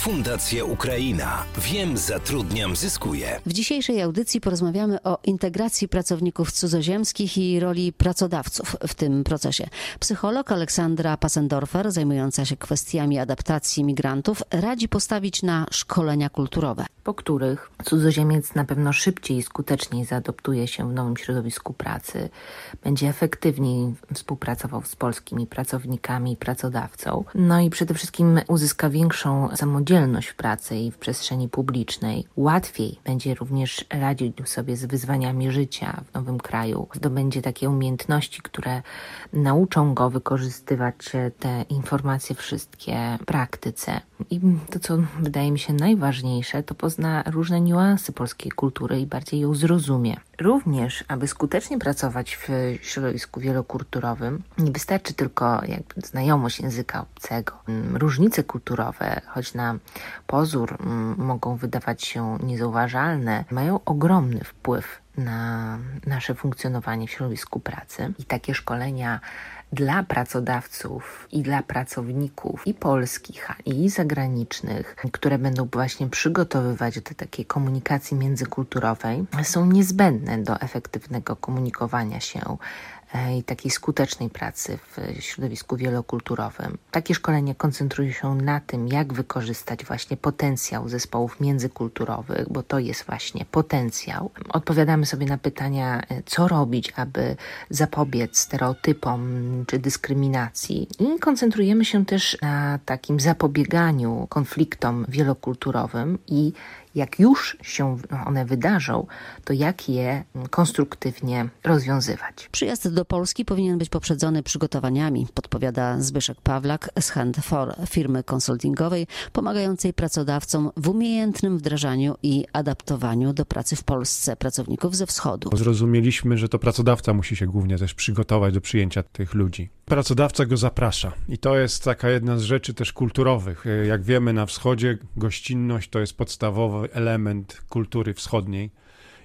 Fundacja Ukraina. Wiem, zatrudniam, zyskuję. W dzisiejszej audycji porozmawiamy o integracji pracowników cudzoziemskich i roli pracodawców w tym procesie. Psycholog Aleksandra Passendorfer, zajmująca się kwestiami adaptacji migrantów, radzi postawić na szkolenia kulturowe. Po których cudzoziemiec na pewno szybciej i skuteczniej zaadoptuje się w nowym środowisku pracy, będzie efektywniej współpracował z polskimi pracownikami i pracodawcą, no i przede wszystkim uzyska większą samodzielność w pracy i w przestrzeni publicznej. Łatwiej będzie również radził sobie z wyzwaniami życia w nowym kraju. Zdobędzie takie umiejętności, które nauczą go wykorzystywać te informacje wszystkie w praktyce. I to, co wydaje mi się najważniejsze, to pozna różne niuanse polskiej kultury i bardziej ją zrozumie. Również, aby skutecznie pracować w środowisku wielokulturowym, nie wystarczy tylko jakby znajomość języka obcego. Różnice kulturowe, choć na pozór mogą wydawać się niezauważalne, mają ogromny wpływ na nasze funkcjonowanie w środowisku pracy. I takie szkolenia dla pracodawców i dla pracowników i polskich, i zagranicznych, które będą właśnie przygotowywać do takiej komunikacji międzykulturowej, są niezbędne do efektywnego komunikowania się i takiej skutecznej pracy w środowisku wielokulturowym. Takie szkolenie koncentruje się na tym, jak wykorzystać właśnie potencjał zespołów międzykulturowych, bo to jest właśnie potencjał. Odpowiadamy sobie na pytania, e, co robić, aby zapobiec stereotypom czy dyskryminacji i koncentrujemy się też na takim zapobieganiu konfliktom wielokulturowym i jak już się one wydarzą, to jak je konstruktywnie rozwiązywać. Przyjazd do Polski powinien być poprzedzony przygotowaniami, podpowiada Zbyszek Pawlak z Hand4, firmy konsultingowej pomagającej pracodawcom w umiejętnym wdrażaniu i adaptowaniu do pracy w Polsce pracowników ze wschodu. Zrozumieliśmy, że to pracodawca musi się głównie też przygotować do przyjęcia tych ludzi. Pracodawca go zaprasza i to jest taka jedna z rzeczy też kulturowych. Jak wiemy na wschodzie gościnność to jest podstawowa element kultury wschodniej.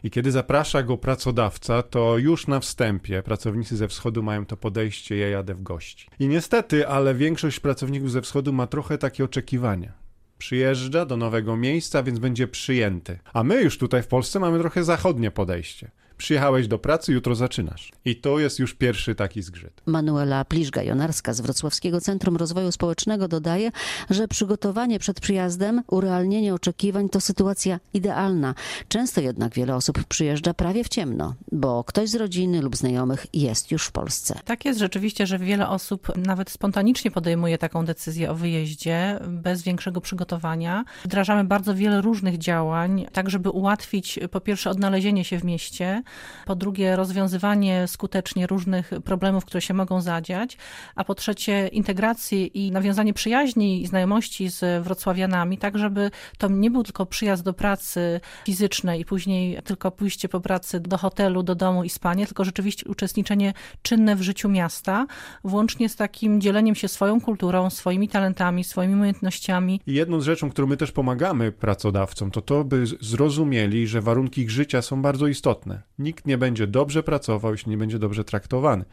I kiedy zaprasza go pracodawca, to już na wstępie pracownicy ze wschodu mają to podejście: ja jadę w gości. I niestety, ale większość pracowników ze wschodu ma trochę takie oczekiwania. Przyjeżdża do nowego miejsca, więc będzie przyjęty. A my już tutaj w Polsce mamy trochę zachodnie podejście przyjechałeś do pracy, jutro zaczynasz. I to jest już pierwszy taki zgrzyt. Manuela Pliszga-Jonarska z Wrocławskiego Centrum Rozwoju Społecznego dodaje, że przygotowanie przed przyjazdem, urealnienie oczekiwań to sytuacja idealna. Często jednak wiele osób przyjeżdża prawie w ciemno, bo ktoś z rodziny lub znajomych jest już w Polsce. Tak jest rzeczywiście, że wiele osób nawet spontanicznie podejmuje taką decyzję o wyjeździe bez większego przygotowania. Wdrażamy bardzo wiele różnych działań, tak żeby ułatwić po pierwsze odnalezienie się w mieście, po drugie rozwiązywanie skutecznie różnych problemów, które się mogą zadziać, a po trzecie integrację i nawiązanie przyjaźni i znajomości z wrocławianami, tak żeby to nie był tylko przyjazd do pracy fizycznej i później tylko pójście po pracy do hotelu, do domu i spanie, tylko rzeczywiście uczestniczenie czynne w życiu miasta, włącznie z takim dzieleniem się swoją kulturą, swoimi talentami, swoimi umiejętnościami. I jedną z rzeczą, którą my też pomagamy pracodawcom, to to, by zrozumieli, że warunki ich życia są bardzo istotne. Nikt nie będzie dobrze pracował, jeśli nie będzie dobrze traktowany.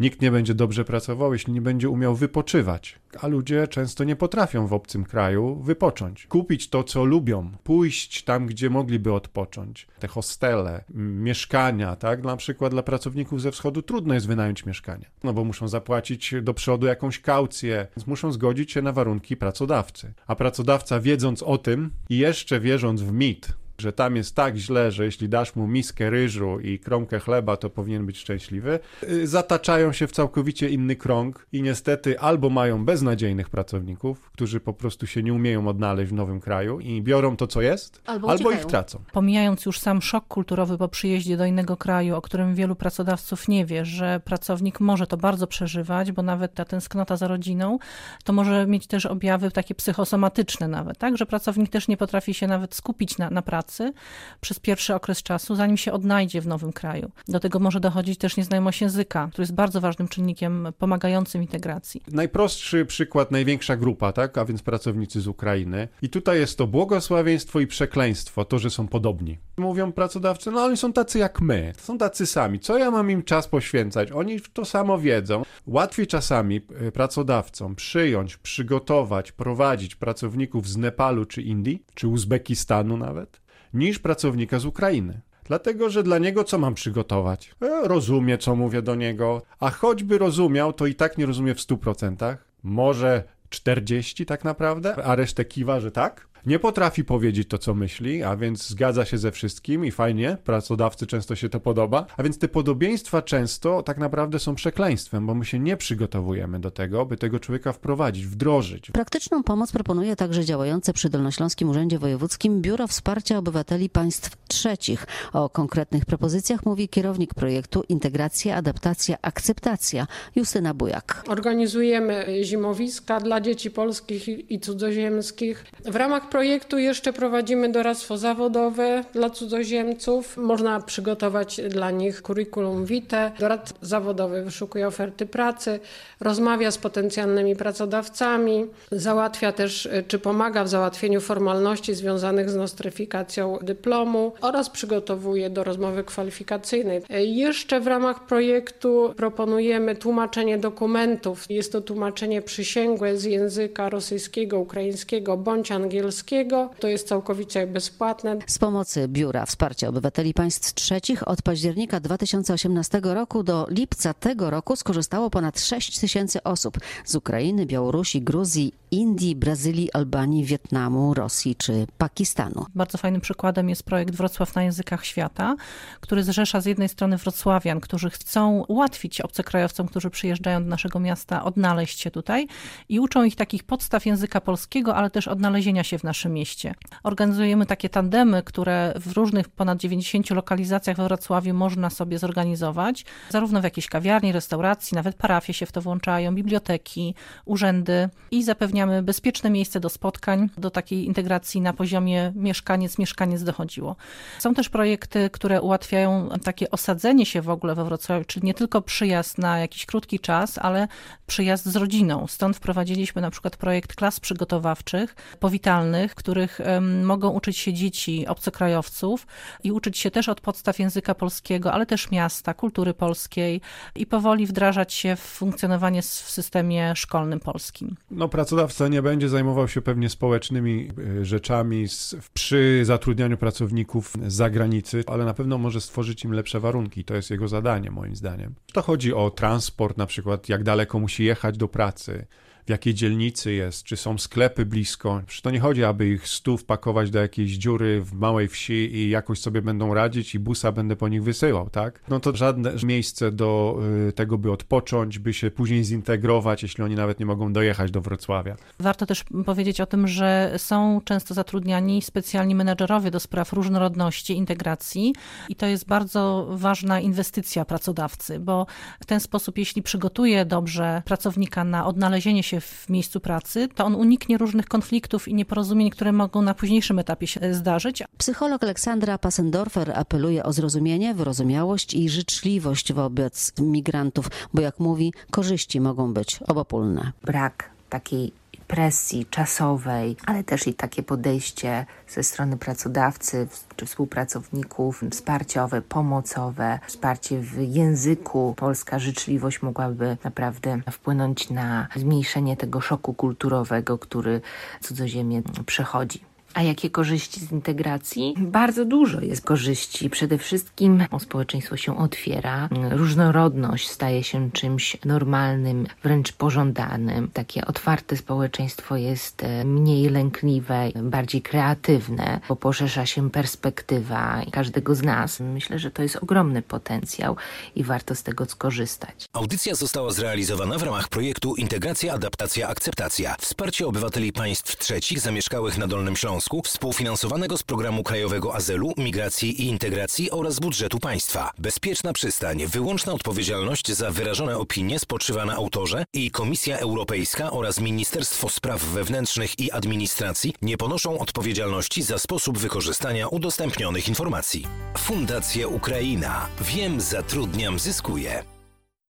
Nikt nie będzie dobrze pracował, jeśli nie będzie umiał wypoczywać. A ludzie często nie potrafią w obcym kraju wypocząć. Kupić to, co lubią, pójść tam, gdzie mogliby odpocząć. Te hostele, mieszkania, tak? Na przykład dla pracowników ze wschodu trudno jest wynająć mieszkanie, no bo muszą zapłacić do przodu jakąś kaucję, więc muszą zgodzić się na warunki pracodawcy. A pracodawca, wiedząc o tym i jeszcze wierząc w mit, że tam jest tak źle, że jeśli dasz mu miskę ryżu i kromkę chleba, to powinien być szczęśliwy, y, zataczają się w całkowicie inny krąg i niestety albo mają beznadziejnych pracowników, którzy po prostu się nie umieją odnaleźć w nowym kraju i biorą to, co jest, albo, albo ich tracą. Pomijając już sam szok kulturowy po przyjeździe do innego kraju, o którym wielu pracodawców nie wie, że pracownik może to bardzo przeżywać, bo nawet ta tęsknota za rodziną, to może mieć też objawy takie psychosomatyczne nawet, tak, że pracownik też nie potrafi się nawet skupić na, na pracy, pracy przez pierwszy okres czasu, zanim się odnajdzie w nowym kraju. Do tego może dochodzić też nieznajomość języka, który jest bardzo ważnym czynnikiem pomagającym integracji. Najprostszy przykład, największa grupa, tak? A więc pracownicy z Ukrainy. I tutaj jest to błogosławieństwo i przekleństwo, to, że są podobni. Mówią pracodawcy, no oni są tacy jak my, są tacy sami. Co ja mam im czas poświęcać? Oni to samo wiedzą. Łatwiej czasami e, pracodawcom przyjąć, przygotować, prowadzić pracowników z Nepalu czy Indii, czy Uzbekistanu nawet, niż pracownika z Ukrainy. Dlatego, że dla niego co mam przygotować? E, rozumie, co mówię do niego, a choćby rozumiał, to i tak nie rozumie w 100%. Może 40 tak naprawdę, a resztę kiwa, że tak. Nie potrafi powiedzieć to, co myśli, a więc zgadza się ze wszystkim i fajnie, pracodawcy często się to podoba. A więc te podobieństwa często tak naprawdę są przekleństwem, bo my się nie przygotowujemy do tego, by tego człowieka wprowadzić, wdrożyć. Praktyczną pomoc proponuje także działające przy Dolnośląskim Urzędzie Wojewódzkim Biuro Wsparcia Obywateli Państw Trzecich. O konkretnych propozycjach mówi kierownik projektu Integracja, Adaptacja, Akceptacja Justyna Bujak. Organizujemy zimowiska dla dzieci polskich i cudzoziemskich. W ramach projektu jeszcze prowadzimy doradztwo zawodowe dla cudzoziemców. Można przygotować dla nich curriculum vitae. Doradca zawodowy wyszukuje oferty pracy, rozmawia z potencjalnymi pracodawcami, załatwia też czy pomaga w załatwieniu formalności związanych z nostryfikacją dyplomu oraz przygotowuje do rozmowy kwalifikacyjnej. Jeszcze w ramach projektu proponujemy tłumaczenie dokumentów. Jest to tłumaczenie przysięgłe z języka rosyjskiego, ukraińskiego bądź angielskiego. To jest całkowicie bezpłatne. Z pomocy Biura Wsparcia Obywateli Państw Trzecich od października 2018 roku do lipca tego roku skorzystało ponad 6 tysięcy osób z Ukrainy, Białorusi, Gruzji, Indii, Brazylii, Albanii, Wietnamu, Rosji czy Pakistanu. Bardzo fajnym przykładem jest projekt Wrocław na językach świata, który zrzesza z jednej strony wrocławian, którzy chcą ułatwić obcokrajowcom, którzy przyjeżdżają do naszego miasta, odnaleźć się tutaj i uczą ich takich podstaw języka polskiego, ale też odnalezienia się w naszym mieście. Organizujemy takie tandemy, które w różnych ponad 90 lokalizacjach we Wrocławiu można sobie zorganizować, zarówno w jakiejś kawiarni, restauracji, nawet parafie się w to włączają, biblioteki, urzędy i zapewniamy bezpieczne miejsce do spotkań, do takiej integracji na poziomie mieszkaniec-mieszkaniec dochodziło. Są też projekty, które ułatwiają takie osadzenie się w ogóle we Wrocławiu, czyli nie tylko przyjazd na jakiś krótki czas, ale przyjazd z rodziną. Stąd wprowadziliśmy na przykład projekt klas przygotowawczych, powitalnych, których mogą uczyć się dzieci obcokrajowców i uczyć się też od podstaw języka polskiego, ale też miasta, kultury polskiej i powoli wdrażać się w funkcjonowanie w systemie szkolnym polskim. No pracodawca nie będzie zajmował się pewnie społecznymi y, rzeczami z, przy zatrudnianiu pracowników z zagranicy, ale na pewno może stworzyć im lepsze warunki. To jest jego zadanie, moim zdaniem. To chodzi o transport, na przykład jak daleko musi jechać do pracy, w jakiej dzielnicy jest, czy są sklepy blisko. Przecież to nie chodzi, aby ich stu wpakować do jakiejś dziury w małej wsi i jakoś sobie będą radzić i busa będę po nich wysyłał, tak? No to żadne miejsce do y, tego, by odpocząć, by się później zintegrować, jeśli oni nawet nie mogą dojechać do Wrocławia. Warto też powiedzieć o tym, że są często zatrudniani specjalni menedżerowie do spraw różnorodności, integracji i to jest bardzo ważna inwestycja pracodawcy, bo w ten sposób, jeśli przygotuje dobrze pracownika na odnalezienie się w miejscu pracy, to on uniknie różnych konfliktów i nieporozumień, które mogą na późniejszym etapie się zdarzyć. Psycholog Aleksandra Passendorfer apeluje o zrozumienie, wyrozumiałość i życzliwość wobec migrantów, bo jak mówi, korzyści mogą być obopólne. Brak takiej presji czasowej, ale też i takie podejście ze strony pracodawcy czy współpracowników wsparciowe, pomocowe, wsparcie w języku. Polska życzliwość mogłaby naprawdę wpłynąć na zmniejszenie tego szoku kulturowego, który cudzoziemie przechodzi. A jakie korzyści z integracji? Bardzo dużo jest korzyści. Przede wszystkim społeczeństwo się otwiera, różnorodność staje się czymś normalnym, wręcz pożądanym. Takie otwarte społeczeństwo jest mniej lękliwe, bardziej kreatywne, bo poszerza się perspektywa każdego z nas. Myślę, że to jest ogromny potencjał i warto z tego skorzystać. Audycja została zrealizowana w ramach projektu Integracja, Adaptacja, Akceptacja. Wsparcie obywateli państw trzecich zamieszkałych na Dolnym Śląsku. Wniosku współfinansowanego z Programu Krajowego Azylu, Migracji i Integracji oraz budżetu państwa. Bezpieczna przystań, wyłączna odpowiedzialność za wyrażone opinie spoczywa na autorze i Komisja Europejska oraz Ministerstwo Spraw Wewnętrznych i Administracji nie ponoszą odpowiedzialności za sposób wykorzystania udostępnionych informacji. Fundacja Ukraina. Wiem, zatrudniam, zyskuję.